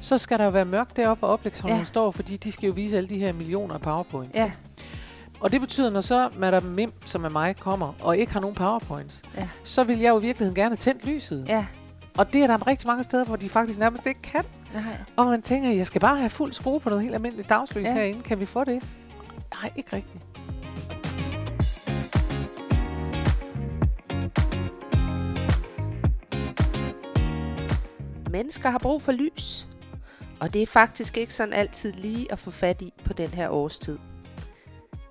så skal der jo være mørkt deroppe, hvor oplægsholderen Ja. står, fordi de skal jo vise alle de her millioner af powerpoints. Ja, Og det betyder, når så Madame Mim, som er mig, kommer og ikke har nogen powerpoints, Ja. så vil jeg jo i virkeligheden gerne tændt lyset. ja. Og det er der rigtig mange steder, hvor de faktisk nærmest ikke kan. Nej. Og man tænker, jeg skal bare have fuld skrue på noget helt almindeligt dagslys ja. herinde. Kan vi få det? Nej, ikke rigtigt. Mennesker har brug for lys. Og det er faktisk ikke sådan altid lige at få fat i på den her årstid.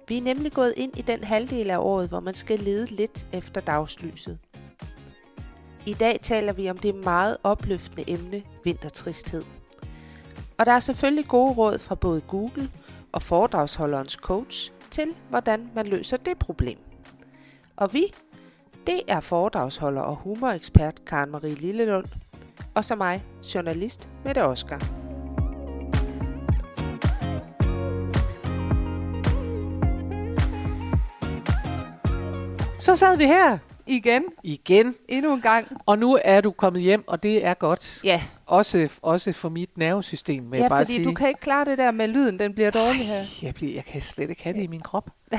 Vi er nemlig gået ind i den halvdel af året, hvor man skal lede lidt efter dagslyset. I dag taler vi om det meget opløftende emne vintertristhed. Og der er selvfølgelig gode råd fra både Google og foredragsholderens coach til, hvordan man løser det problem. Og vi, det er foredragsholder og humorekspert Karen Marie Lillelund, og så mig, journalist Mette Oskar. Så sad vi her Igen, igen, endnu en gang. og nu er du kommet hjem, og det er godt. Ja, Også, også for mit nervesystem, vil ja bare fordi sige. du kan ikke klare det der med lyden, den bliver dårlig her. Jeg, bliver, jeg kan slet ikke have det i min krop.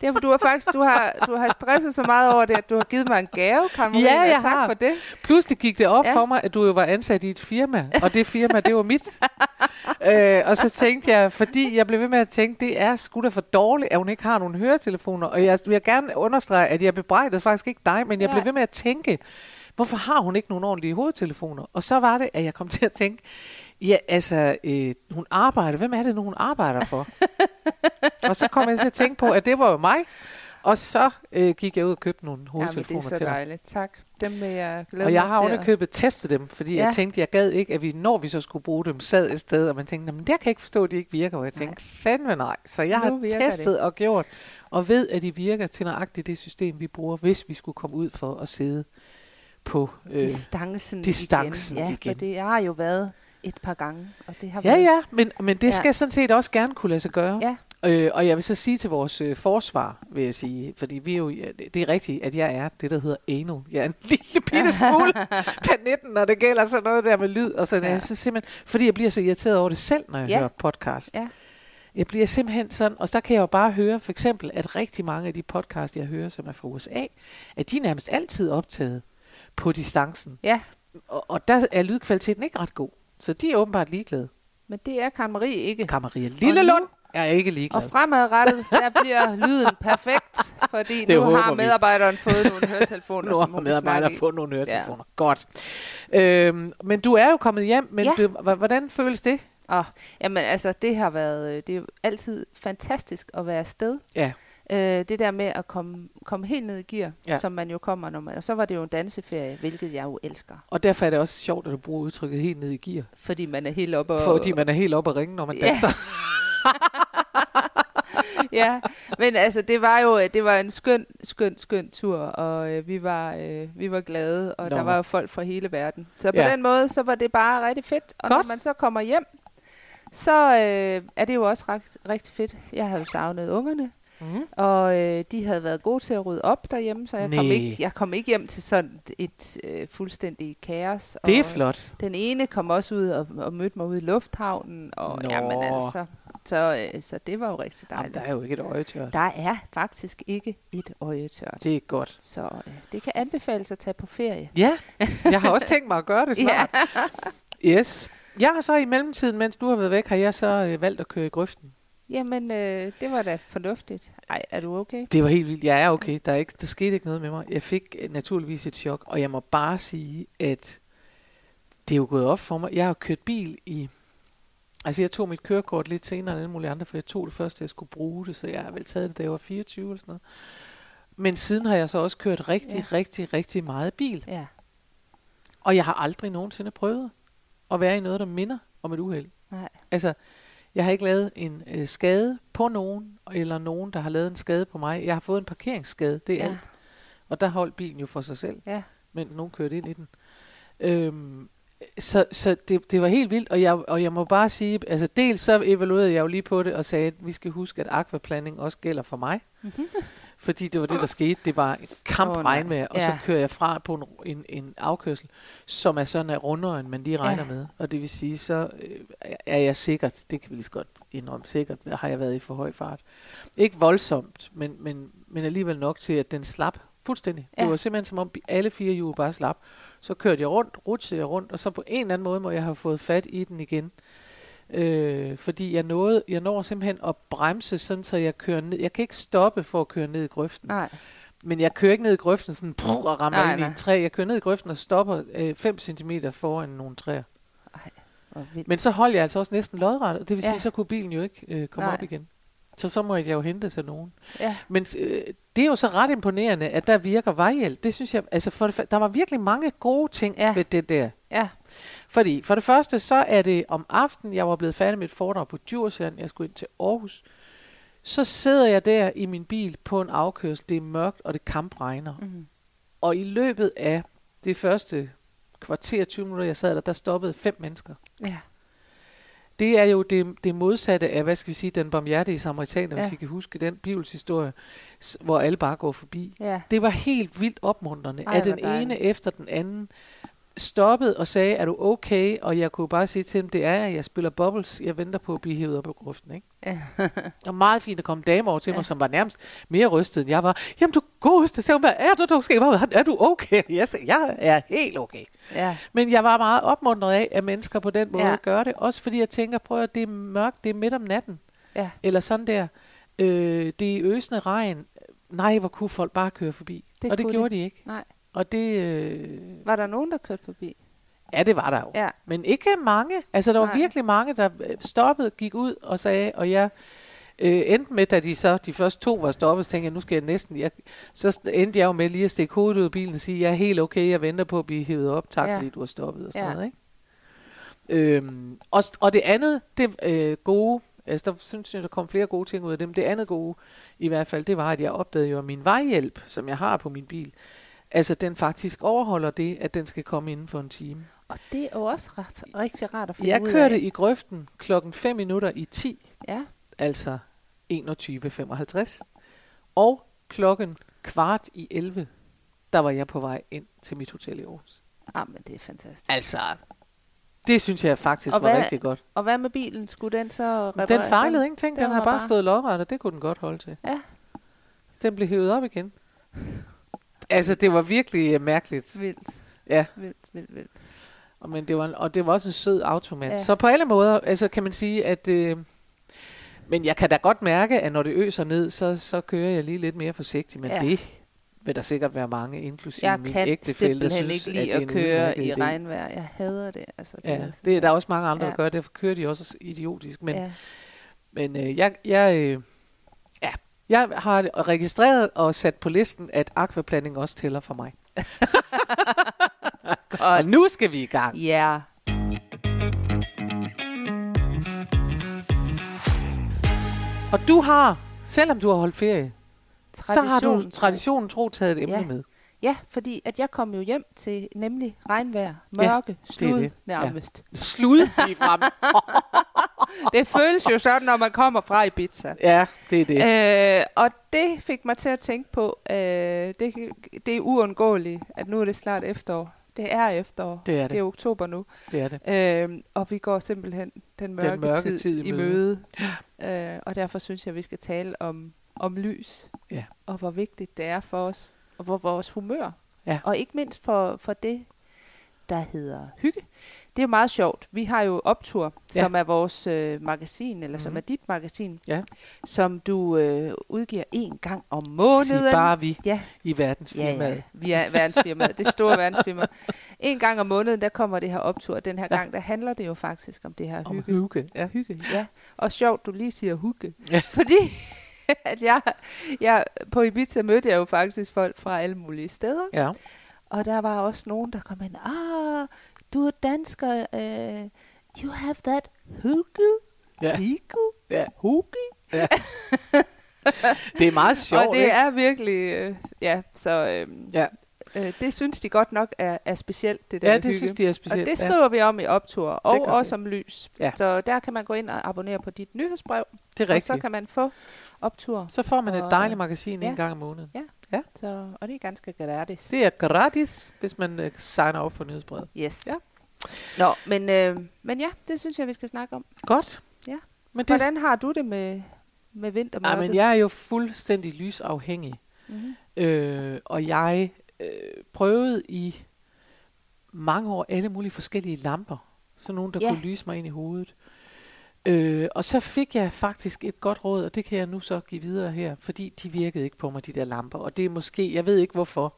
Det er, du har faktisk du har, du har stresset så meget over det, at du har givet mig en gave, Marie, Ja, jeg tak har. for det. Pludselig gik det op Ja. ja. for mig, at du jo var ansat i et firma, og det firma, det var mit. øh, og så tænkte jeg, fordi jeg blev ved med at tænke, det er sgu da for dårligt, at hun ikke har nogen høretelefoner. Og jeg vil gerne understrege, at jeg bebrejdede faktisk ikke dig, men jeg blev Nej. ved med at tænke, hvorfor har hun ikke nogen ordentlige hovedtelefoner? Og så var det, at jeg kom til at tænke, ja, altså, øh, hun arbejder. Hvem er det nu, hun arbejder for? og så kom jeg til at tænke på, at det var jo mig. Og så øh, gik jeg ud og købte nogle Ja, men det hovedtelefoner er så til dig. dejligt. Tak. Dem vil jeg glæde Og jeg har til. underkøbet testet dem, fordi ja. Ja. jeg tænkte, jeg gad ikke, at vi, når vi så skulle bruge dem, sad et sted, og man tænkte, men der kan jeg ikke forstå, at de ikke virker. Og jeg tænkte, fandme nej. Så jeg Nu har testet og gjort, og ved, at de virker til nøjagtigt det system, vi bruger, hvis vi skulle komme ud for at sidde på... Øh, Distancen, distancen igen. Ja, igen. for det har jo været et par gange, og det har ja, været... ja, men, men det Ja. skal sådan set også gerne kunne lade sig gøre. Ja. Øh, og jeg vil så sige til vores øh, forsvar, vil jeg sige, fordi vi er jo, ja, det er rigtigt, at jeg er det, der hedder anal. Jeg er en lille bitte smule panetten, når det gælder sådan noget der med lyd. Og sådan, Ja. ja. så simpelthen, fordi jeg bliver så irriteret over det selv, når jeg Ja. hører podcast. Ja. Jeg bliver simpelthen sådan, og der kan jeg jo bare høre, for eksempel, at rigtig mange af de podcast, jeg hører, som er fra USA, at de er nærmest altid optaget på distancen. Ja, Og, og der er lydkvaliteten ikke ret god. Så de er åbenbart ligeglade. men det er Marie ikke. Kammeria Lillelund er ikke ligeglad. Og fremadrettet, der bliver lyden perfekt, fordi Det nu har håber vi. medarbejderen fået nogle høretelefoner, Nu som har hun kan medarbejdere snakke i. fået nogle høretelefoner. Ja. Godt. Øhm, men du er jo kommet hjem, men Ja. du, hvordan føles det? Og, jamen altså, det har været, øh, det er jo altid fantastisk at være afsted. Ja. Øh, det der med at komme, komme helt ned i gear, ja. Som man jo kommer, når man, og så var det jo en danseferie, hvilket jeg jo elsker, Og derfor er det også sjovt, at du bruger udtrykket helt ned i gear. fordi man er helt oppe og... Fordi man er helt oppe at ringe, når man Ja. danser. ja, men altså, det var jo det var en skøn, skøn, skøn tur, og øh, vi var øh, vi var glade, og Nå. der var jo folk fra hele verden. Så på Ja. den måde, så var det bare rigtig fedt. Og Godt. når man så kommer hjem, så øh, er det jo også ret, rigtig fedt. Jeg havde jo savnet ungerne, Mm. og øh, de havde været gode til at rydde op derhjemme, så jeg kom Næh. ikke, jeg kom ikke hjem til sådan et øh, fuldstændig kaos. Det er og flot. Den ene kom også ud og, og mødte mig ude i lufthavnen, og Nå. jamen altså, så, øh, så det var jo rigtig Jamen, dejligt. der er jo ikke et øje tørt. Der er faktisk ikke et øje tørt. Det er godt. Så øh, det kan anbefales at tage på ferie. Ja, jeg har også tænkt mig at gøre det snart. Ja. Yes. Jeg har så i mellemtiden, mens du har været væk, har jeg så øh, valgt at køre i grøften. Jamen, øh, det var da fornuftigt. Ej, er du okay? Det var helt vildt. Jeg er okay. Der, er ikke, der skete ikke noget med mig. Jeg fik øh, naturligvis et chok, og jeg må bare sige, at det er jo gået op for mig. Jeg har kørt bil i... Altså, jeg tog mit kørekort lidt senere end alle mulige andre, for jeg tog det først, da jeg skulle bruge det, så jeg har vel taget det, da jeg var 24 eller sådan noget. Men siden har jeg så også kørt rigtig, Ja. ja. rigtig, rigtig meget bil. Ja. Og jeg har aldrig nogensinde prøvet at være i noget, der minder om et uheld. Nej. Altså, jeg har ikke lavet en øh, skade på nogen, eller nogen, der har lavet en skade på mig. Jeg har fået en parkeringsskade, det er Ja. alt. Og der holdt bilen jo for sig selv, Ja. men nogen kørte ind i den. Øhm, så så det, det var helt vildt, og jeg, og jeg må bare sige, altså dels så evaluerede jeg jo lige på det og sagde, at vi skal huske, at aquaplaning også gælder for mig. Mhm. Fordi det var det, der skete. Det var en kamp oh, nej. regnvejr, og Ja. så kører jeg fra på en, en, en afkørsel, som er sådan er rundere, end man lige regner Ja. med. Og det vil sige, så øh, er jeg sikkert, det kan vi lige så godt indrømme, sikkert har jeg været i for høj fart. Ikke voldsomt, men, men, men alligevel nok til, at den slap fuldstændig. Ja. Det var simpelthen som om alle fire hjul bare slap. Så kørte jeg rundt, rutsede jeg rundt, og så på en eller anden måde må jeg have fået fat i den igen. Øh, fordi jeg, nåede, jeg når simpelthen at bremse, sådan så jeg kører ned. Jeg kan ikke stoppe for at køre ned i grøften. Nej. Men jeg kører ikke ned i grøften sådan puh, og rammer Nej, ind i nej. et træ. Jeg kører ned i grøften og stopper 5 cm foran nogle træer. Vildt. Men så holdt jeg altså også næsten lodret, og det vil Ja. sige, så kunne bilen jo ikke øh, komme Nej. op igen. Så så må jeg jo hente til nogen. Ja. Men øh, det er jo så ret imponerende, at der virker vejhjælp. Det synes jeg, altså for det, der var virkelig mange gode ting ja. ved det der. Ja. Fordi for det første, så er det om aftenen, jeg var blevet færdig med et foredrag på Djursland, jeg skulle ind til Aarhus. Så sidder jeg der i min bil på en afkørsel, det er mørkt, og det kampregner. Mm. Og i løbet af det første kvarter, 20 minutter, jeg sad der, der stoppede fem mennesker. Ja. Det er jo det, det modsatte af, hvad skal vi sige, den barmhjertige samaritaner, ja. Hvis I kan huske den bibelshistorie, hvor alle bare går forbi. Ja. Det var helt vildt opmuntrende, Ej, at den ene efter den anden stoppede og sagde, er du okay? Og jeg kunne bare sige til dem, det er jeg, jeg spiller bubbles, jeg venter på at blive hævet op af grøften. Ikke? Ja. Og meget fint, at komme damer over til Ja. mig, som var nærmest mere rystet, end jeg var. Jamen du godeste, hun, hvad er du, du skal, er du okay? Jeg sagde, jeg er helt okay. Ja. Men jeg var meget opmuntret af, at mennesker på den måde Ja. ja. gør det. Også fordi jeg tænker, prøv at det er mørkt, det er midt om natten. Ja. Eller sådan der. Øh, det er øsende regn. Nej, hvor kunne folk bare køre forbi. Det og det gjorde de. ikke. Nej. Og det, øh, Var der nogen, der kørte forbi? ja, det var der jo. Ja. Men ikke mange. Altså, der var Nej. virkelig mange, der øh, stoppede, gik ud og sagde, og jeg øh, endte med, da de så, de første to var stoppet, så tænkte jeg, nu skal jeg næsten, jeg, så endte jeg jo med lige at stikke hovedet ud af bilen og sige, jeg er helt okay, jeg venter på at blive hævet op, tak Ja. fordi du har stoppet og sådan Ja. noget, ikke? Øhm, og, og det andet, det øh, gode, altså der synes jeg, der kom flere gode ting ud af dem. Det andet gode, i hvert fald, det var, at jeg opdagede jo, at min vejhjælp, som jeg har på min bil, altså den faktisk overholder det, at den skal komme inden for en time. Og det er jo også ret, rigtig rart at finde Jeg ud kørte af. i grøften klokken 5 minutter i 10, Ja. Altså 21.55, og klokken kvart i 11, der var jeg på vej ind til mit hotel i Aarhus. Ah, men det er fantastisk. Altså, det synes jeg faktisk Og var hvad- rigtig godt. Og hvad med bilen? Skulle den så reparere? Den fejlede ingenting, den den, den har bare bare- stået lodret, og det kunne den godt holde til. Ja. Så den blev hævet op igen. Altså, det var virkelig øh, mærkeligt. Vildt. Ja. Vildt, vildt, vildt. Og, men det var, og det var også en sød automat. Ja. Så på alle måder, altså kan man sige, at... Øh, men jeg kan da godt mærke, at når det øser ned, så, så kører jeg lige lidt mere forsigtigt. Men Ja. det vil der sikkert være mange, inklusive Jeg min kan ægtefælle, der synes, ikke lide at, at, køre i idé. regnvejr. Jeg hader det. Altså, det Ja, er det er der også mange andre, Ja. der gør. Derfor kører de også idiotisk. Men, ja. Men øh, jeg, jeg, øh, ja, jeg har registreret og sat på listen, at aquaplaning også tæller for mig. og nu skal vi i gang. Ja. Og du har, selvom du har holdt ferie, så har du Traditionen tro. taget et emne Ja. med. Ja, fordi at jeg kom jo hjem til nemlig regnvejr, mørke, det er slud det. nærmest. Slud lige frem. Det føles jo sådan, når man kommer fra Ibiza. ja, det er det. Øh, og det fik mig til at tænke på, øh, det, det er uundgåeligt, at nu er det snart efterår. Det er efterår. Det er det. Det er oktober nu. Det er det. Øh, og vi går simpelthen den mørke, mørke tid, tid i møde. Øh, og derfor synes jeg, at vi skal tale om, om lys. Ja. Og hvor vigtigt det er for os. Og for vores humør. Ja. Og ikke mindst for, for det, der hedder hygge. Det er jo meget sjovt. Vi har jo Optur, Ja. som er vores øh, magasin, eller som Mhm. er dit magasin, Ja. som du øh, udgiver en gang om Sig måneden. bare vi Ja, i verdensfirmaet. Ja, ja. Vi er verdensfirmaet. Det store verdensfirma. En gang om måneden, der kommer det her optur. Den her Ja. gang, der handler det jo faktisk om det her Om hygge. hygge. Ja, hygge, ja. Og sjovt, du lige siger hygge. Ja. Fordi at jeg, jeg, på Ibiza mødte jeg jo faktisk folk fra alle mulige steder. Ja. Og der var også nogen, der kom ind. Ah, du er dansker. Uh, you have that hygge. Ja. Hygge. Ja. Hygge. Det er meget sjovt, og det ikke? er virkelig, øh, ja, så øh, Ja. øh, det synes de godt nok er, er specielt, det der Ja, det hygge. synes de er Og specielt. det ja. skriver vi om i optur, og også vi. om lys. Ja. Så der kan man gå ind og abonnere på dit nyhedsbrev, Det er Og så rigtigt. kan man få optur. Så får man et Og- dejligt magasin ja. en gang om måneden. Så, og det er ganske gratis. Det er gratis, hvis man øh, signer op for nyhedsbrevet. Yes. Ja. Nå, men, øh, men ja, det synes jeg, vi skal snakke om. Godt. Ja. Men det, Hvordan har du det med, med vintermørket? Ej, men jeg er jo fuldstændig lysafhængig. Mm-hmm. Øh, og jeg øh, prøvede i mange år alle mulige forskellige lamper. Sådan nogle, der Ja. ja. kunne lyse mig ind i hovedet. Øh, og så fik jeg faktisk et godt råd, og det kan jeg nu så give videre her, fordi de virkede ikke på mig, de der lamper. Og det er måske, jeg ved ikke hvorfor.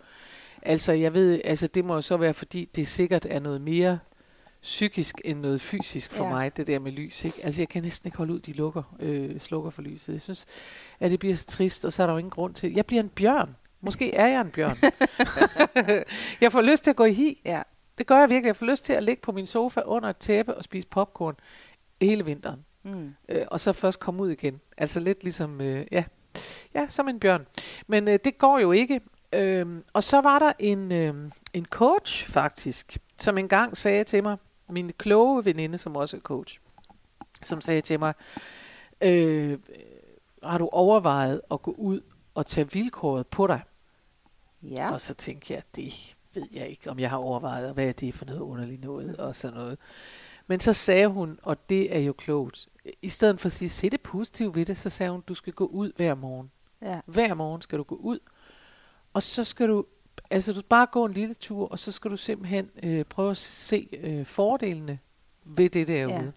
Altså, jeg ved, altså det må jo så være, fordi det sikkert er noget mere psykisk end noget fysisk for Ja. mig, det der med lys. Ikke? Altså, jeg kan næsten ikke holde ud, de lukker, øh, slukker for lyset. Jeg synes, at det bliver så trist, og så er der jo ingen grund til. Jeg bliver en bjørn. Måske er jeg en bjørn. jeg får lyst til at gå i hi. Ja. Det gør jeg virkelig. Jeg får lyst til at ligge på min sofa under et tæppe og spise popcorn hele vinteren. Mm. Øh, og så først komme ud igen. Altså lidt ligesom, øh, ja, ja, som en bjørn. Men øh, det går jo ikke. Øhm, og så var der en, øh, en coach faktisk, som engang sagde til mig, min kloge veninde, som også er coach, som sagde til mig, øh, har du overvejet at gå ud og tage vilkåret på dig? Ja. Og så tænkte jeg, det ved jeg ikke, om jeg har overvejet, hvad er det for noget underligt noget, og sådan noget. Men så sagde hun, og det er jo klogt, i stedet for at sige, se det positivt ved det, så sagde hun, du skal gå ud hver morgen. ja. Hver morgen skal du gå ud, og så skal du, altså du bare gå en lille tur, og så skal du simpelthen øh, prøve at se øh, fordelene ved det derude. Ja.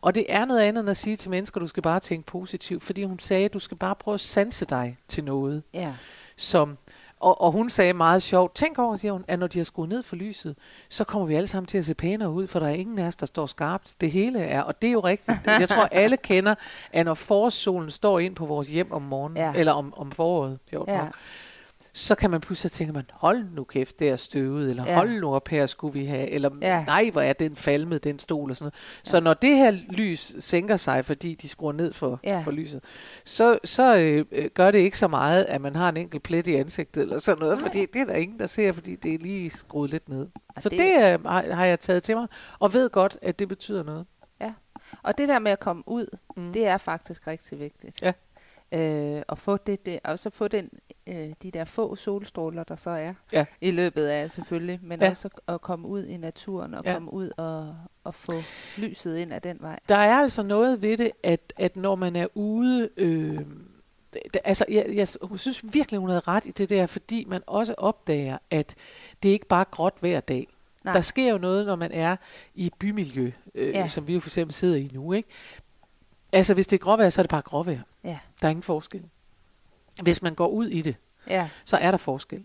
Og det er noget andet end at sige til mennesker, du skal bare tænke positivt, fordi hun sagde, du skal bare prøve at sanse dig til noget Ja. som og, og hun sagde meget sjovt, tænk over, siger hun, at når de har skruet ned for lyset, så kommer vi alle sammen til at se pænere ud, for der er ingen af os, der står skarpt. Det hele er, og det er jo rigtigt. Jeg tror, alle kender, at når forårssolen står ind på vores hjem om morgenen, Ja. eller om, om foråret, sjovt Ja. ja. Så kan man pludselig tænke, man, hold nu kæft, det er støvet, eller Ja. ja. hold nu op her, skulle vi have, eller Ja. ja. nej, hvor er den falmet, den stol, og sådan noget. Så når det her lys sænker sig, fordi de skruer ned for, Ja. ja. for lyset, så, så øh, gør det ikke så meget, at man har en enkelt plet i ansigtet, eller sådan noget, Nej. fordi det er der ingen, der ser, fordi det er lige skruet lidt ned. Og Så det- det, øh, har, har jeg taget til mig, og ved godt, at det betyder noget. Og det der med at komme ud. Mm. det er faktisk rigtig vigtigt. Ja. Øh, og få det, det, og så få den, øh, de der få solstråler, der så er Ja. i løbet af selvfølgelig, men Ja. også at komme ud i naturen og Ja. komme ud og, og få lyset ind af den vej. Der er altså noget ved det, at, at når man er ude... Øh, det, altså, jeg, jeg synes virkelig, hun havde ret i det der, fordi man også opdager, at det ikke bare er gråt hver dag. Nej. Der sker jo noget, når man er i bymiljø, øh, ja. som vi jo for eksempel sidder i nu. Ikke? Altså, hvis det er gråvejr, så er det bare gråvejr. Ja. Der er ingen forskel. Hvis man går ud i det, Ja, så er der forskel.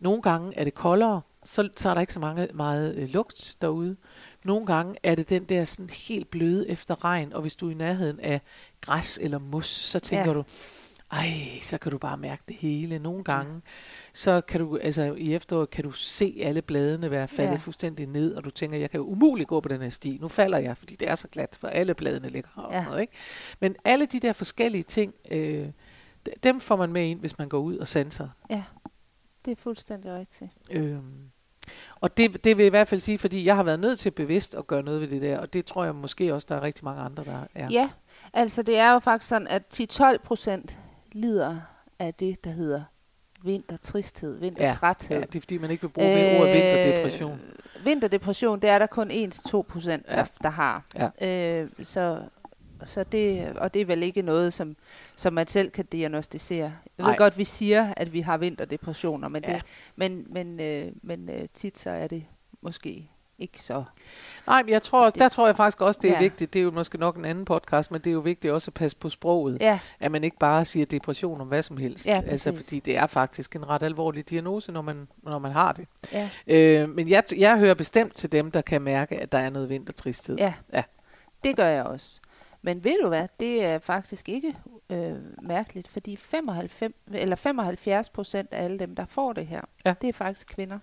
Nogle gange er det koldere, så, så er der ikke så mange, meget øh, lugt derude. Nogle gange er det den der sådan helt bløde efter regn, og hvis du er i nærheden af græs eller mos, så tænker Ja. du, ej, så kan du bare mærke det hele. Nogle gange, så kan du, altså i efteråret kan du se alle bladene være faldet Ja. fuldstændig ned, og du tænker, jeg kan jo umuligt gå på den her sti. Nu falder jeg, fordi det er så glat, for alle bladene ligger her. Ja. Noget, ikke? Men alle de der forskellige ting, øh, dem får man med ind, hvis man går ud og sanser. det er fuldstændig rigtigt. Øhm, og det, det vil jeg i hvert fald sige, fordi jeg har været nødt til bevidst at gøre noget ved det der, og det tror jeg måske også, der er rigtig mange andre, der er. Ja, altså det er jo faktisk sådan, at 10-12 procent lider af det, der hedder vintertristhed, vintertræthed. ja, det er fordi, man ikke vil bruge øh, ordet vinterdepression. Vinterdepression, det er der kun 1-2 procent, Ja. der, der har. Ja. Øh, så, så det, og det er vel ikke noget, som, som man selv kan diagnostisere. Jeg ved Nej. godt, vi siger, at vi har vinterdepressioner, men, Ja. det, men, men, øh, men øh, tit så er det måske ikke så. Nej, men jeg tror, Det- der tror jeg faktisk også, det er Ja. vigtigt. Det er jo måske nok en anden podcast, men det er jo vigtigt også at passe på sproget. Ja, At man ikke bare siger depression om hvad som helst. Ja, altså, fordi det er faktisk en ret alvorlig diagnose, når man, når man har det. ja, Øh, men jeg, jeg hører bestemt til dem, der kan mærke, at der er noget vintertristhed. ja. Ja. Det gør jeg også. Men ved du hvad, det er faktisk ikke øh, mærkeligt, fordi 95, eller 75 procent af alle dem, der får det her, Ja. det er faktisk kvinder.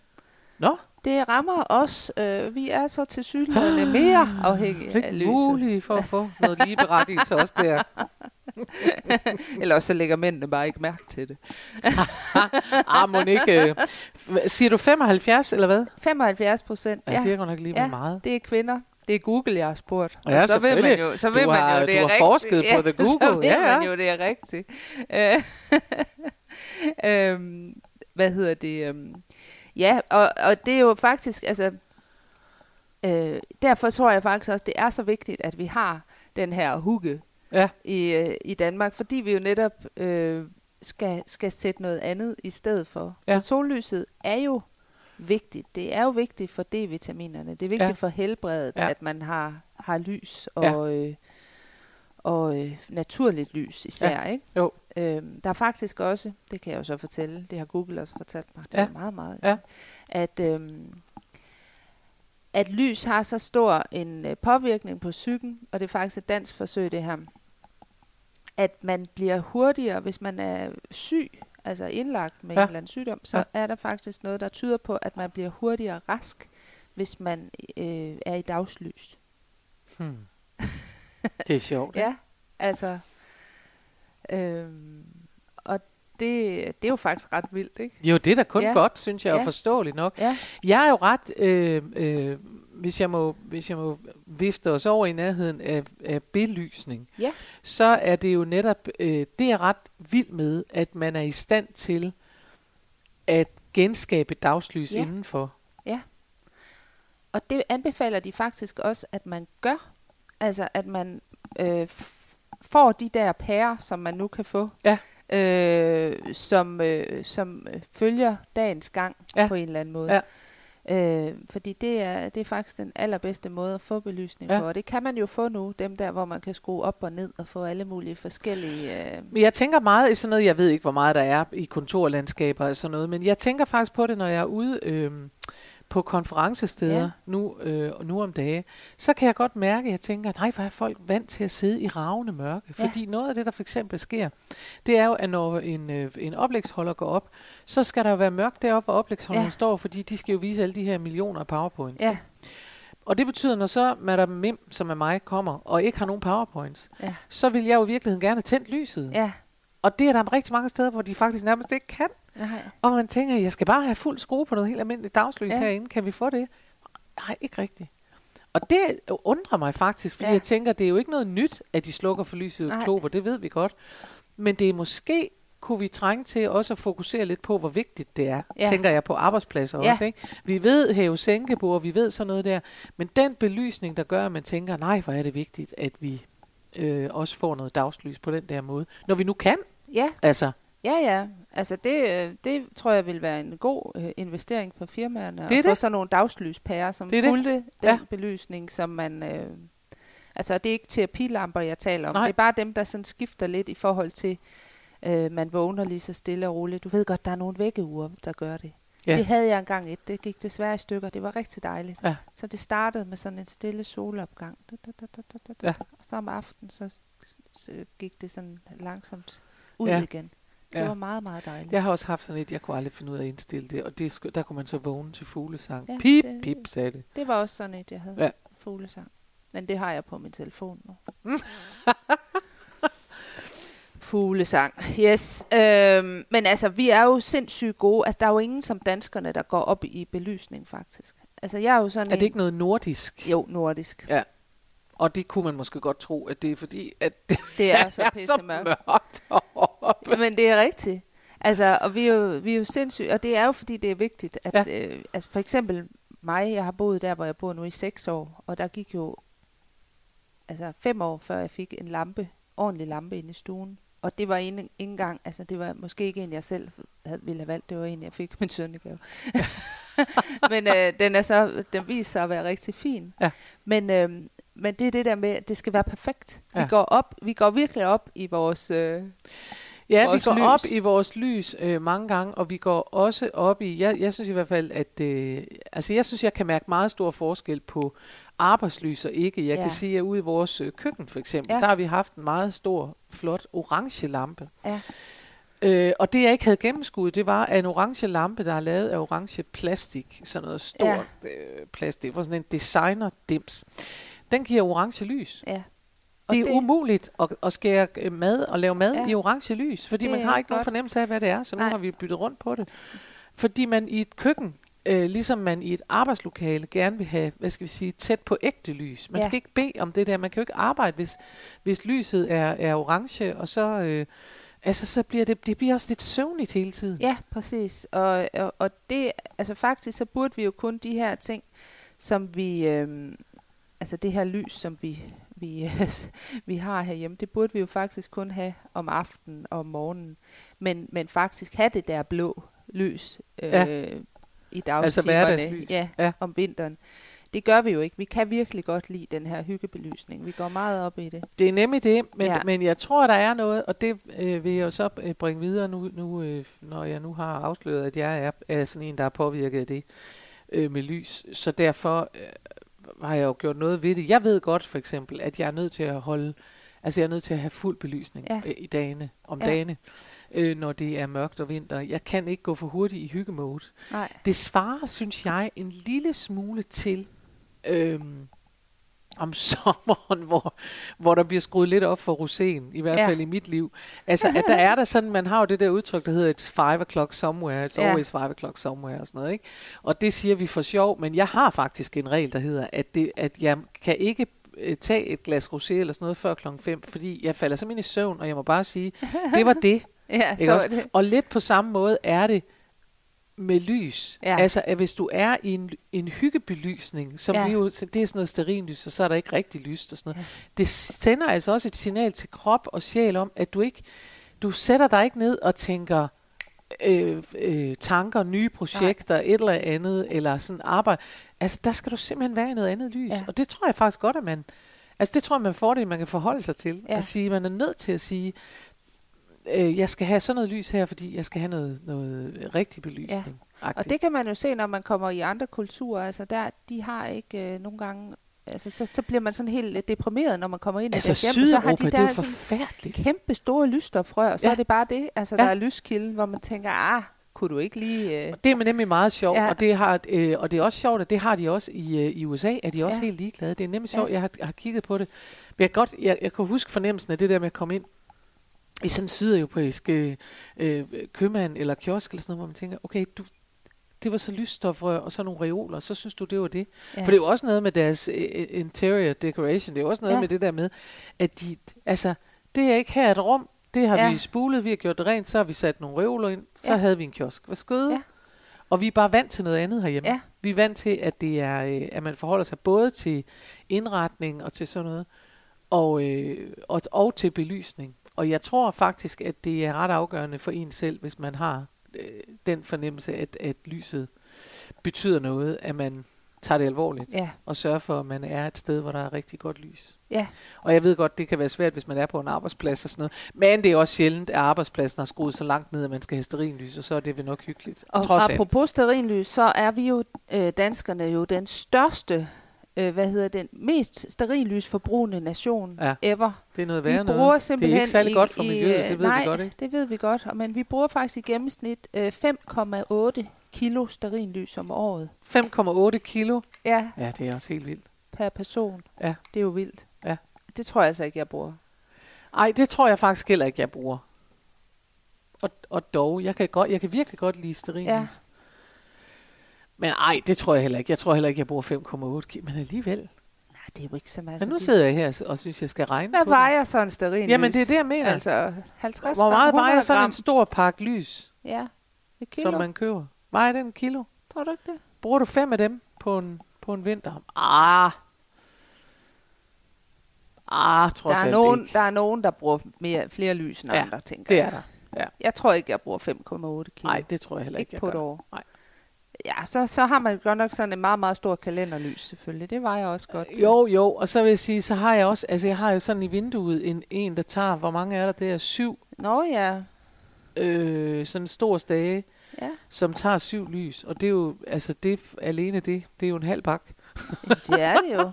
Nå, Det rammer os. Øh, vi er så til synligheden mere afhængige det er af lyset. muligt for at få noget ligeberettigelse også der. Eller også så lægger mændene bare ikke mærke til det. ah, ikke... Øh, siger du 75, eller hvad? 75 procent, Ja, ja, det er godt nok lige ja. meget. det er kvinder. Det er Google, jeg har spurgt. Ja, og så ved man jo, så Du ved man har- jo, det du er har forsket på Så Google. ved Ja, ja. man jo, det er rigtigt. Øh, øhm, hvad hedder det? øhm, Ja, og, og det er jo faktisk, altså, øh, derfor tror jeg faktisk også, det er så vigtigt, at vi har den her hugge Ja. i, øh, i Danmark, fordi vi jo netop øh, skal, skal sætte noget andet i stedet for. Ja. For sollyset er jo vigtigt. Det er jo vigtigt for D-vitaminerne. Det er vigtigt Ja. for helbredet, Ja. at man har, har lys Ja. og, øh, og øh, naturligt lys især. Ikke? Jo. Øhm, der er faktisk også, det kan jeg jo så fortælle, det har Google også fortalt mig, det Ja. er meget, meget, Ja. at, øhm, at lys har så stor en øh, påvirkning på psyken, og det er faktisk et dansk forsøg det her, at man bliver hurtigere, hvis man er syg, altså indlagt med Ja. en eller anden sygdom, så Ja. er der faktisk noget, der tyder på, at man bliver hurtigere rask, hvis man øh, er i dagslys. Hmm. Det er sjovt. Ja, altså, øhm, og det, det er jo faktisk ret vildt, ikke? Jo, det er da kun Ja. godt, synes jeg, og Ja. forståeligt nok. Ja, Jeg er jo ret, øh, øh, hvis, jeg må, hvis jeg må vifte os over i nærheden af, af belysning, Ja. så er det jo netop, øh, det er ret vildt med, at man er i stand til at genskabe dagslys Ja. indenfor. og det anbefaler de faktisk også, at man gør. Altså, at man øh, får de der pærer, som man nu kan få, Ja. øh, som, øh, som øh, følger dagens gang Ja. på en eller anden måde. Ja. Øh, fordi det er, det er faktisk den allerbedste måde at få belysning Ja. på. Og det kan man jo få nu, dem der, hvor man kan skrue op og ned og få alle mulige forskellige... Øh, Men jeg tænker meget i sådan noget, jeg ved ikke, hvor meget der er i kontorlandskaber og sådan noget, men jeg tænker faktisk på det, når jeg er ude øh, på konferencesteder Ja. nu, øh, nu om dage, så kan jeg godt mærke, at jeg tænker, nej, hvor er folk vant til at sidde i ravne mørke. Ja. Fordi noget af det, der for eksempel sker, det er jo, at når en, øh, en oplægsholder går op, så skal der jo være mørkt deroppe, hvor oplægsholderen Ja. står, fordi de skal jo vise alle de her millioner af powerpoints. ja, Og det betyder, når så Madame Mim, som er mig, kommer og ikke har nogen powerpoints, ja, så vil jeg jo i virkeligheden gerne tændt lyset. ja. Og det er der rigtig mange steder, hvor de faktisk nærmest ikke kan. Nej. Og man tænker, jeg skal bare have fuld skrue på noget helt almindeligt dagslys Ja. herinde. Kan vi få det? Nej, ikke rigtigt. Og det undrer mig faktisk, fordi Ja. jeg tænker, det er jo ikke noget nyt, at de slukker for lyset i oktober. Det ved vi godt. Men det er måske kunne vi trænge til også at fokusere lidt på, hvor vigtigt det er. Ja. Tænker jeg på arbejdspladser Ja. også. Ikke? Vi ved hæve sænkebord, vi ved sådan noget der. Men den belysning, der gør, at man tænker, nej, hvor er det vigtigt, at vi øh, også får noget dagslys på den der måde. Når vi nu kan. Ja, Altså, Ja, ja. Altså det, øh, det tror jeg vil være en god øh, investering for firmaerne. Det at få det. sådan nogle dagslyspærer, som Det er det. fulgte den Ja. belysning, som man... Øh, altså det er ikke terapilamper, jeg taler om. Nej. Det er bare dem, der sådan skifter lidt i forhold til, øh, man vågner lige så stille og roligt. Du ved godt, der er nogle vækkeure, der gør det. Ja. Det havde jeg engang et. Det gik desværre i stykker. Det var rigtig dejligt. Ja. Så det startede med sådan en stille solopgang. Da, da, da, da, da, da. Ja. Og så om aftenen, så, så gik det sådan langsomt ud Ja. igen. Det Ja. var meget, meget dejligt. Jeg har også haft sådan et, jeg kunne aldrig finde ud af at indstille det, og det, der kunne man så vågne til fuglesang. Ja, Ja, pip, det- pip, sagde det. Det var også sådan et, jeg havde. Ja. Fuglesang. Men det har jeg på min telefon nu. Fuglesang. Yes. Øhm, men altså, vi er jo sindssygt gode. Altså, der er jo ingen som danskerne, der går op i belysning, faktisk. Altså, jeg er jo sådan Er det en... ikke noget nordisk? Jo, nordisk. Og det kunne man måske godt tro, at det er fordi, at det Det er så er så mørkt. Oppe. Men det er rigtigt. Altså, og vi er jo, vi er jo sindssygt, og det er jo fordi, det er vigtigt, at ja. øh, altså for eksempel mig, jeg har boet der, hvor jeg bor nu i seks år, og der gik jo altså fem år, før jeg fik en lampe, ordentlig lampe inde i stuen. Og det var ikke engang, altså det var måske ikke en, jeg selv havde, ville have valgt, det var en, jeg fik min sønnegave. men øh, den er så, den viser sig at være rigtig fin. Ja. Men, øh, men det er det der med, at det skal være perfekt. Ja. Vi går op, vi går virkelig op i vores... Øh, Ja, vi går lys. op i vores lys øh, mange gange, og vi går også op i, jeg, jeg synes i hvert fald, at, øh, altså jeg synes, jeg kan mærke meget stor forskel på arbejdslys og ikke. Jeg Ja. kan sige, at ude i vores øh, køkken for eksempel, Ja. der har vi haft en meget stor, flot orange lampe. Ja. Øh, og det jeg ikke havde gennemskuddet, det var en orange lampe, der er lavet af orange plastik, sådan noget stort ja. øh, plastik, for sådan en designer dims. Den giver orange lys. ja. Og Det er umuligt at, at skære øh, mad og lave mad Ja. i orange lys, fordi Det man har ikke nogen fornemmelse af, hvad det er, så nu Nej. har vi byttet rundt på det. Fordi man i et køkken øh, ligesom man i et arbejdslokale gerne vil have, hvad skal vi sige, tæt på ægte lys. Man Ja. skal ikke bede om det der. Man kan jo ikke arbejde, hvis, hvis lyset er, er orange, og så, øh, altså, så bliver det, det bliver også lidt søvnigt hele tiden. Ja, præcis. Og, og, og det, altså faktisk, så burde vi jo kun de her ting, som vi, øhm, altså det her lys, som vi, vi, vi har herhjemme, det burde vi jo faktisk kun have om aftenen og om morgenen. Men, men faktisk have det der blå lys øh, Ja. i Altså dagstimerne hverdagslys. ja, ja. om vinteren. Det gør vi jo ikke. Vi kan virkelig godt lide den her hyggebelysning. Vi går meget op i det. Det er nemlig det, men, ja. Ja. men jeg tror, der er noget, og det øh, vil jeg jo så øh, bringe videre nu, nu øh, når jeg nu har afsløret, at jeg er, er sådan en, der er påvirket af det øh, med lys. Så derfor øh, har jeg jo gjort noget ved det. Jeg ved godt for eksempel, at jeg er nødt til at holde, altså jeg er nødt til at have fuld belysning Ja. øh, i dagene, om Ja. dagene, øh, når det er mørkt og vinter. Jeg kan ikke gå for hurtigt i hyggemode. Nej. Det svarer, synes jeg, en lille smule til øhm, om sommeren, hvor, hvor der bliver skruet lidt op for roséen, i hvert Ja. fald i mit liv. Altså, at der er der sådan, man har jo det der udtryk, der hedder it's five o'clock somewhere, it's Ja. always five o'clock somewhere og sådan noget, ikke? Og det siger vi for sjov, men jeg har faktisk en regel, der hedder, at, det, at jeg kan ikke øh, tage et glas rosé eller sådan noget før klokken 5, fordi jeg falder simpelthen i søvn, og jeg må bare sige, det var det. Ja, så er det. Og lidt på samme måde er det med lys. Ja. Altså, at hvis du er i en, en hyggebelysning, som Ja. jo, det er sådan noget sterinlys, og så er der ikke rigtig lyst og sådan noget. Ja. Det sender altså også et signal til krop og sjæl om, at du ikke, du sætter dig ikke ned og tænker øh, øh, tanker, nye projekter, Nej. et eller andet, eller sådan arbejde. Altså, der skal du simpelthen være i noget andet lys. Ja. Og det tror jeg faktisk godt, at man, altså det tror jeg, man får det, man kan forholde sig til. Ja. At sige, man er nødt til at sige, øh, jeg skal have sådan noget lys her, fordi jeg skal have noget, noget rigtig belysning. Og det kan man jo se, når man kommer i andre kulturer. Altså der, de har ikke øh, nogle gange... Altså, så, så bliver man sådan helt øh, deprimeret, når man kommer ind i altså deres hjem. Så har de det er der forfærdeligt. kæmpe store lysstofrør, og så Ja. er det bare det. Altså, Ja. der er lyskilden, hvor man tænker, ah, kunne du ikke lige... Øh... Det er nemlig meget sjovt, Ja. ja. og, det har, øh, og det er også sjovt, at det har de også i, øh, i USA, at de også Ja. ja. helt ligeglade. Det er nemlig Ja. sjovt, jeg har, har kigget på det. Men jeg, godt, jeg, jeg kan huske fornemmelsen af det der med at komme ind i sådan en sydeuropæisk øh, øh, købmand eller kiosk eller sådan noget, hvor man tænker, okay, du, det var så lysstofrør og så nogle reoler, så synes du, det var det. Ja. For det er jo også noget med deres øh, interior decoration, det er jo også noget Ja. med det der med, at de, altså, det er ikke her et rum, det har Ja. vi spulet, vi har gjort det rent, så har vi sat nogle reoler ind, så Ja. havde vi en kiosk. Hvad skøde? Ja. Og vi er bare vant til noget andet herhjemme. Ja. Vi er vant til, at det er, øh, at man forholder sig både til indretning og til sådan noget, og, øh, og, og til belysning. Og jeg tror faktisk, at det er ret afgørende for en selv, hvis man har øh, den fornemmelse, at, at lyset betyder noget, at man tager det alvorligt Ja, og sørger for, at man er et sted, hvor der er rigtig godt lys. ja, Og jeg ved godt, det kan være svært, hvis man er på en arbejdsplads og sådan noget. Men det er også sjældent, at arbejdspladsen har skruet så langt ned, at man skal have sterinlys, og så er det vel nok hyggeligt. og Trods alt. apropos sterinlys, så er vi jo, øh, danskerne jo den største, øh, hvad hedder den, mest sterillysforbrugende nation Ja. ever. Det er noget Vi værre bruger noget. Det simpelthen er ikke særlig i- godt for miljøet, øh, det ved nej, vi godt, ikke? det ved vi godt, men vi bruger faktisk i gennemsnit øh, 5,8 kilo sterinlys om året. 5,8 kilo. Ja, Ja, det er også helt vildt. per person. Ja. Det er jo vildt. Ja. Det tror jeg altså ikke, jeg bruger. Ej, det tror jeg faktisk heller ikke, jeg bruger. Og, og dog, jeg kan, godt, jeg kan virkelig godt lide sterinlys. Ja. Men ej, det tror jeg heller ikke. Jeg tror heller ikke, jeg bruger 5,8 kilo. Men alligevel. Nej, det er jo ikke så meget. Men nu sidder jeg her og synes, jeg skal regne Hvad på vejer sådan en sterinlys? det. Jamen, det er det, jeg mener. Altså 50 Hvor meget 100 vejer sådan gram. en stor pakke lys, Ja, et kilo. som man køber? Vejer den en kilo? Tror du ikke det? Bruger du fem af dem på en, på en vinter? Ah. Ah, trods Der er, nogen, ikke. der er nogen, der bruger mere, flere lys end Ja, andre, tænker Det er der. Ja. Jeg tror ikke, jeg bruger 5,8 kilo. Nej, det tror jeg heller ikke, ikke på et år. Nej. Ja, så, så har man godt nok sådan en meget, meget stor kalenderlys, selvfølgelig. Det var jeg også godt til. Jo, jo, og så vil jeg sige, så har jeg også, altså jeg har jo sådan i vinduet en, en der tager, hvor mange er der? Det er syv, Nå ja, øh, sådan en stor stage, ja. som tager syv lys. Og det er jo, altså det, alene det, det er jo en halv bak. Det er det jo.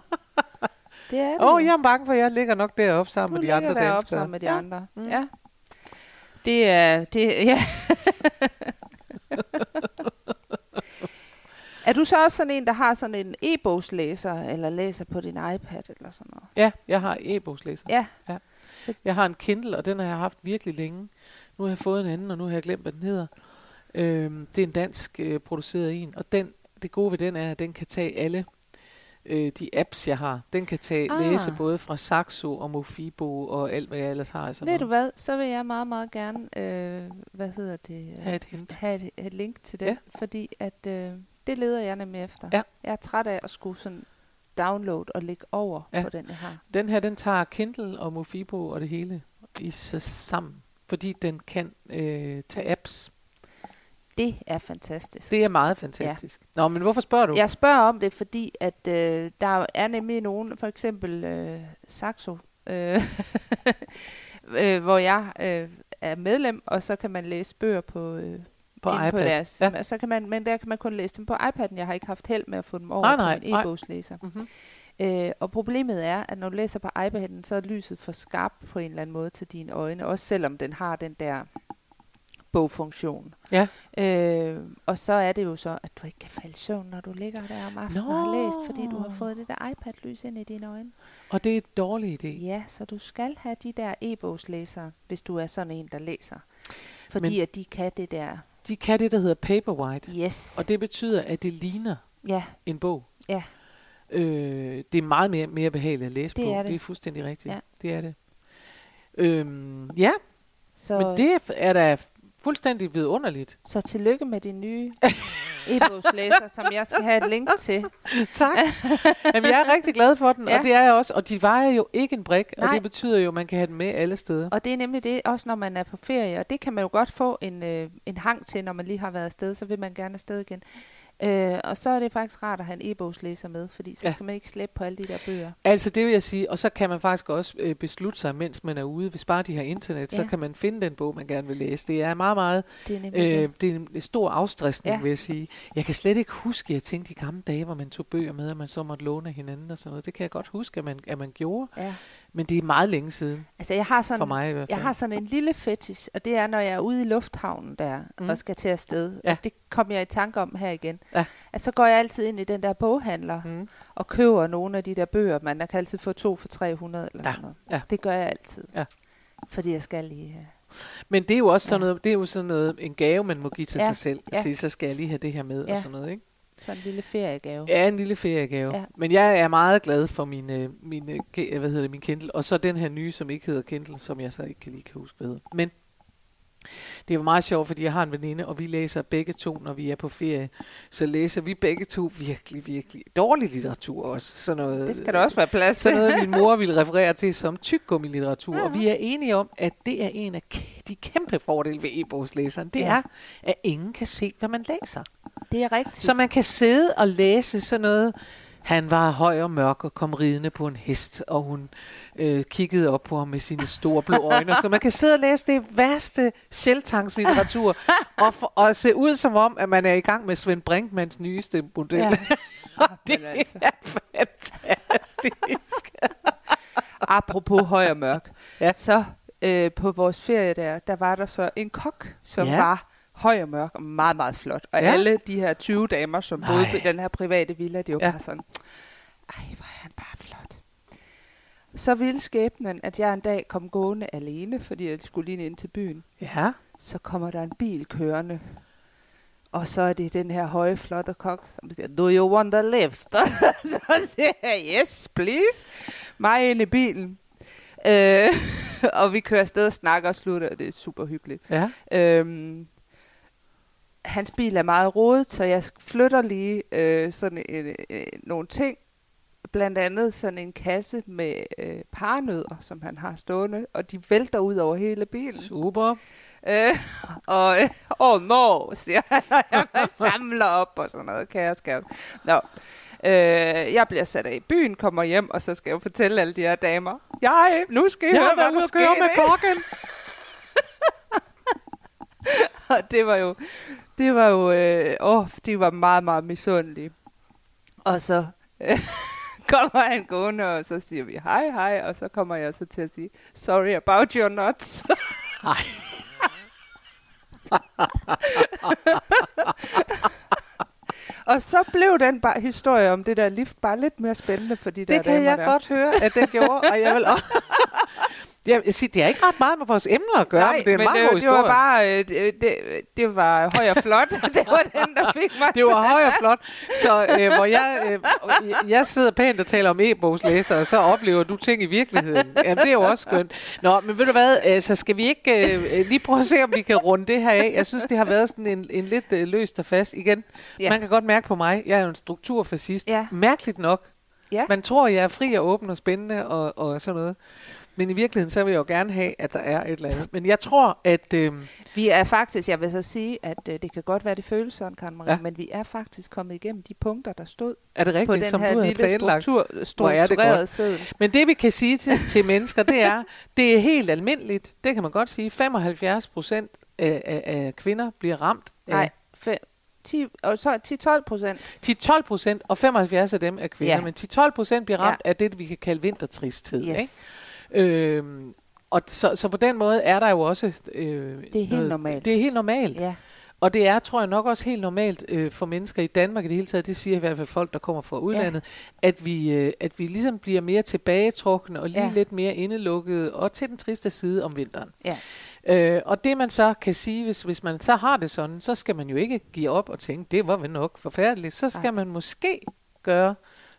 Det er det Åh, oh, jeg er bange for, at jeg ligger nok deroppe sammen Du med de andre danskere. sammen med de ja. andre. Mm. Ja. Det er, det, ja. er du så også sådan en, der har sådan en e-bogslæser, eller læser på din iPad, eller sådan noget? Ja, jeg har e-bogslæser. Ja. Jeg har en Kindle, og den har jeg haft virkelig længe. Nu har jeg fået en anden, og nu har jeg glemt, hvad den hedder. Øhm, det er en dansk øh, produceret en, og den det gode ved den er, at den kan tage alle øh, de apps, jeg har. Den kan tage Ah. læse både fra Saxo og Mofibo og alt, hvad jeg ellers har. Sådan Ved du noget. hvad, så vil jeg meget, meget gerne, øh, hvad hedder det? øh, Have et hint. Have et, et link til den, Ja. fordi at øh, det leder jeg nemlig efter. Ja. Jeg er træt af at skulle sådan downloade og lægge over Ja. på den, jeg har. Den her, den tager Kindle og Mofibo og det hele i sig sammen. Fordi den kan øh, tage apps. Det er fantastisk. Det er meget fantastisk. Ja. Nå, men hvorfor spørger du? Jeg spørger om det, fordi at øh, der er nemlig nogen, for eksempel øh, Saxo, øh, øh, hvor jeg øh, er medlem, og så kan man læse bøger på, øh, På iPad. På deres, Ja. så kan man, men der kan man kun læse dem på iPad'en. Jeg har ikke haft held med at få dem over Nej, på nej, min nej. e-bogslæser. Mm-hmm. Øh, og problemet er, at når du læser på iPad'en, så er lyset for skarpt på en eller anden måde til dine øjne, også selvom den har den der bogfunktion. Ja. Øh, og så er det jo så, at du ikke kan falde i søvn, når du ligger der om aftenen og har Nå. læst, fordi du har fået det der iPad-lys ind i dine øjne. Og det er en dårlig idé. Ja, så du skal have de der e-bogslæsere, hvis du er sådan en, der læser. Fordi Men, at de kan det der. De kan det, der hedder Paperwhite. Yes. Og det betyder, at det ligner ja, en bog. Ja. Øh, det er meget mere, mere behageligt at læse Det på. er det. Det er fuldstændig rigtigt. Ja. Det er det. Øhm, ja, så, men det er da fuldstændig vidunderligt. så tillykke med din nye e-bogslæser, som jeg skal have et link til. Tak. Jamen, jeg er rigtig glad for den, ja. Og det er jeg også. Og de vejer jo ikke en brik, og Nej. det betyder jo, at man kan have den med alle steder. Og det er nemlig det, også når man er på ferie, og det kan man jo godt få en, øh, en hang til, når man lige har været afsted, så vil man gerne afsted igen. Øh, og så er det faktisk rart at have en e-bogslæser med, fordi så Ja. skal man ikke slæbe på alle de der bøger. Altså, det vil jeg sige. Og så kan man faktisk også øh, beslutte sig, mens man er ude. Hvis bare de har internet, ja. så kan man finde den bog, man gerne vil læse. Det er meget, meget Det er Øh, det. det er en stor afstressning, ja. Vil jeg sige. Jeg kan slet ikke huske, at jeg tænkte i gamle dage, hvor man tog bøger med, og man så måtte låne hinanden og sådan noget. Det kan jeg godt huske, at man, at man gjorde. Ja. Men det er meget længe siden, Altså, jeg har sådan, for mig i hvert fald. Jeg har sådan en lille fetish, og det er, når jeg er ude i lufthavnen der, Mm. og skal til afsted. Ja. Og det kom jeg i tanke om her igen. Ja. At så går jeg altid ind i den der boghandler, Mm. og køber nogle af de der bøger. Man kan altid få to for 300 eller Ja, sådan noget. ja. Det gør jeg altid. Ja. Fordi jeg skal lige have. Men det er jo også sådan Ja. noget, det er jo sådan noget, en gave, man må give til Ja, sig selv. ja. Sige, så skal jeg lige have det her med og Ja. sådan noget, ikke? Sådan en lille feriegave. Ja, en lille feriegave. Ja. Ja. Men jeg er meget glad for min, øh, min, øh, hvad hedder det, min Kindle. Og så den her nye, som ikke hedder Kindle, som jeg så ikke kan lige kan huske, hvad hedder. Men det var meget sjovt, fordi jeg har en veninde, og vi læser begge to, når vi er på ferie. Så læser vi begge to virkelig, virkelig dårlig litteratur også. Sådan noget, Det skal der også være plads til. sådan noget, min mor ville referere til som tyggegummi-litteratur. Og vi er enige om, at det er en af de kæmpe fordele ved e-bogslæseren. Det Ja. er, at ingen kan se, hvad man læser. Det er rigtigt. Så man kan sidde og læse sådan noget. Han var høj og mørk og kom ridende på en hest, og hun øh, kiggede op på ham med sine store blå øjne. Så man kan sidde og læse det værste sjæltangslitteratur, og, for, og se ud som om, at man er i gang med Svend Brinkmans nyeste model. Ja. og det altså. er fantastisk. Apropos høj og mørk. Ja. Så øh, på vores ferie der, der var der så en kok, som ja. var høj og mørk og meget, meget flot. Og Ja. alle de her 20 damer, som boede på den her private villa, det var ja. bare sådan, ej, hvor er han bare flot. Så ville skæbnen, at jeg en dag kom gående alene, fordi jeg skulle lige ind til byen. Ja. Så kommer der en bil kørende. Og så er det den her høje, flotte kok, som siger, do you want a lift? så siger jeg, yes, please. Mig ind i bilen. Øh, og vi kører afsted og snakker og slutter, og det er super hyggeligt. Ja. Øhm, hans bil er meget rodet, så jeg flytter lige øh, sådan en, øh, nogle ting. Blandt andet sådan en kasse med øh, parnødder, som han har stående, og de vælter ud over hele bilen. Super. Øh, og, øh, oh no, siger han, og jeg samler op og sådan noget. Kaos, kaos. Nå. Øh, jeg bliver sat af i byen, kommer hjem, og så skal jeg fortælle alle de her damer, jeg, nu skal I Jeg høre, hvad der med kokken. Og det var jo, det var jo, øh, åh, de var meget, meget misundelige. Og så øh, kommer han gående, og så siger vi hej, hej, og så kommer jeg så til at sige, sorry about your nuts. Ej. og så blev den bare, historie om det der lift bare lidt mere spændende for de der Det kan damer jeg der. godt høre, at den gjorde, og jeg vil også... Jeg, jeg siger, det har ikke ret meget med vores emner at gøre, Nej, men det er en meget det, god det var bare, øh, det, det, det var høj og flot. det var den, der fik mig. Det var høj og flot. Så øh, hvor jeg, øh, jeg sidder pænt og taler om e-bogslæser, og så oplever du ting i virkeligheden. Jamen, det er jo også skønt. Nå, men ved du hvad, øh, så skal vi ikke øh, lige prøve at se, om vi kan runde det her af. Jeg synes, det har været sådan en, en lidt øh, løst og fast. Igen, ja. man kan godt mærke på mig, jeg er jo en strukturfascist. Ja. Mærkeligt nok. Ja. Man tror, jeg er fri og åben og spændende og, og sådan noget. Men i virkeligheden, så vil jeg jo gerne have, at der er et eller andet. Men jeg tror, at... Øh, Vi er faktisk, jeg vil så sige, at øh, det kan godt være, det føles sådan, Karen Marie, ja. Men vi er faktisk kommet igennem de punkter, der stod er det på rigtigt, den som her du lille planlagt? struktur, er strukturerede godt. seddel. Men det vi kan sige til, til mennesker, det er, det er helt almindeligt. Det kan man godt sige. 75 procent af, af, af kvinder bliver ramt. Nej, fem, 10, og så 10-12 procent. 10-12 procent, og 75 af dem er kvinder. Ja. Men 10-12 procent bliver ramt ja. af det, vi kan kalde vintertristhed. Yes. Ikke? Øhm, og så, så på den måde er der jo også... Øh, Det er helt normalt. Det er helt normalt. Ja. Og det er, tror jeg nok også helt normalt øh, for mennesker i Danmark i det hele taget, det siger i hvert fald folk, der kommer fra udlandet, ja. at, vi, øh, at vi ligesom bliver mere tilbagetrukne og lige Ja. lidt mere indelukkede og til den triste side om vinteren. Ja. Øh, og det man så kan sige, hvis, hvis man så har det sådan, så skal man jo ikke give op og tænke, det var vel nok forfærdeligt. Så skal Nej. man måske gøre,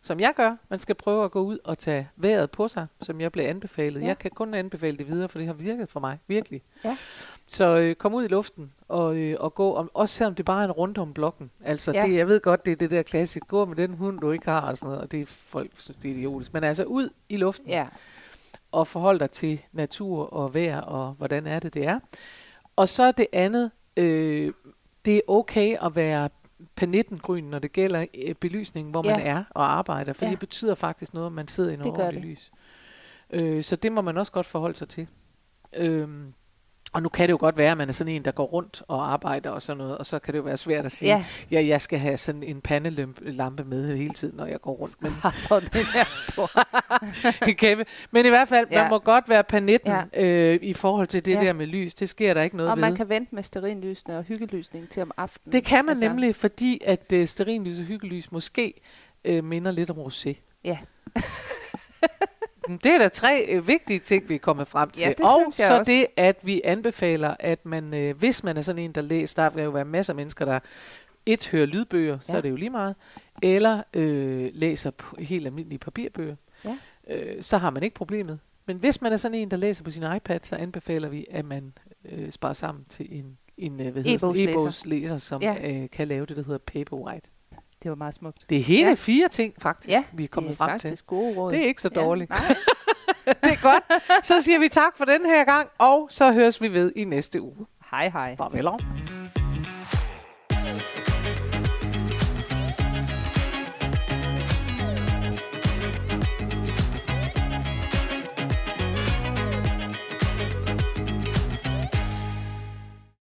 som jeg gør. Man skal prøve at gå ud og tage vejret på sig, som jeg blev anbefalet. Ja. Jeg kan kun anbefale det videre, for det har virket for mig, virkelig. Ja. Så øh, kom ud i luften og, øh, og gå, om, også selvom det bare er en runde om blokken. Altså, Ja. det, jeg ved godt, det er det der klassisk, gå med den hund, du ikke har, og sådan noget, og det er folk, det er idiotisk. Men altså ud i luften ja. og forhold dig til natur og vejr, og hvordan er det, det er. Og så det andet, øh, det er okay at være panittengryn, når det gælder øh, belysning, hvor man Ja. er og arbejder, for Ja. det betyder faktisk noget, om man sidder i noget ordentligt lys. Øh, så det må man også godt forholde sig til. Øhm, og nu kan det jo godt være, at man er sådan en, der går rundt og arbejder og sådan noget, og så kan det jo være svært at sige, Ja. ja, jeg skal have sådan en pandelampe med hele tiden, når jeg går rundt. Men Har så den her store. kæmpe. Men i hvert fald, Ja. man må godt være panitten Ja. øh, i forhold til det Ja. der med lys. Det sker der ikke noget Og ved. man kan vente med sterinlysene og hyggelysning til om aftenen. Det kan man altså. nemlig, fordi at øh, sterinlys og hyggelys måske øh, minder lidt om rosé. Ja. Det er der tre øh, vigtige ting, vi er kommet frem til. Ja, det og så også. det, at vi anbefaler, at man, øh, hvis man er sådan en, der læser, der vil jo være masser af mennesker, der et hører lydbøger, så Ja. er det jo lige meget, eller øh, læser helt almindelige papirbøger, Ja. øh, så har man ikke problemet. Men hvis man er sådan en, der læser på sin iPad, så anbefaler vi, at man øh, sparer sammen til en, en øh, hvad hedder E-bogslæser. e-bogslæser, som ja. øh, kan lave det, der hedder Paperwhite. Det var meget smukt. Det er hele Ja. fire ting, faktisk, Ja, vi er kommet det er frem faktisk til. gode råd. Det er ikke så dårligt. Ja, det er godt. Så siger vi tak for den her gang, og så høres vi ved i næste uge. Hej hej. Farvel.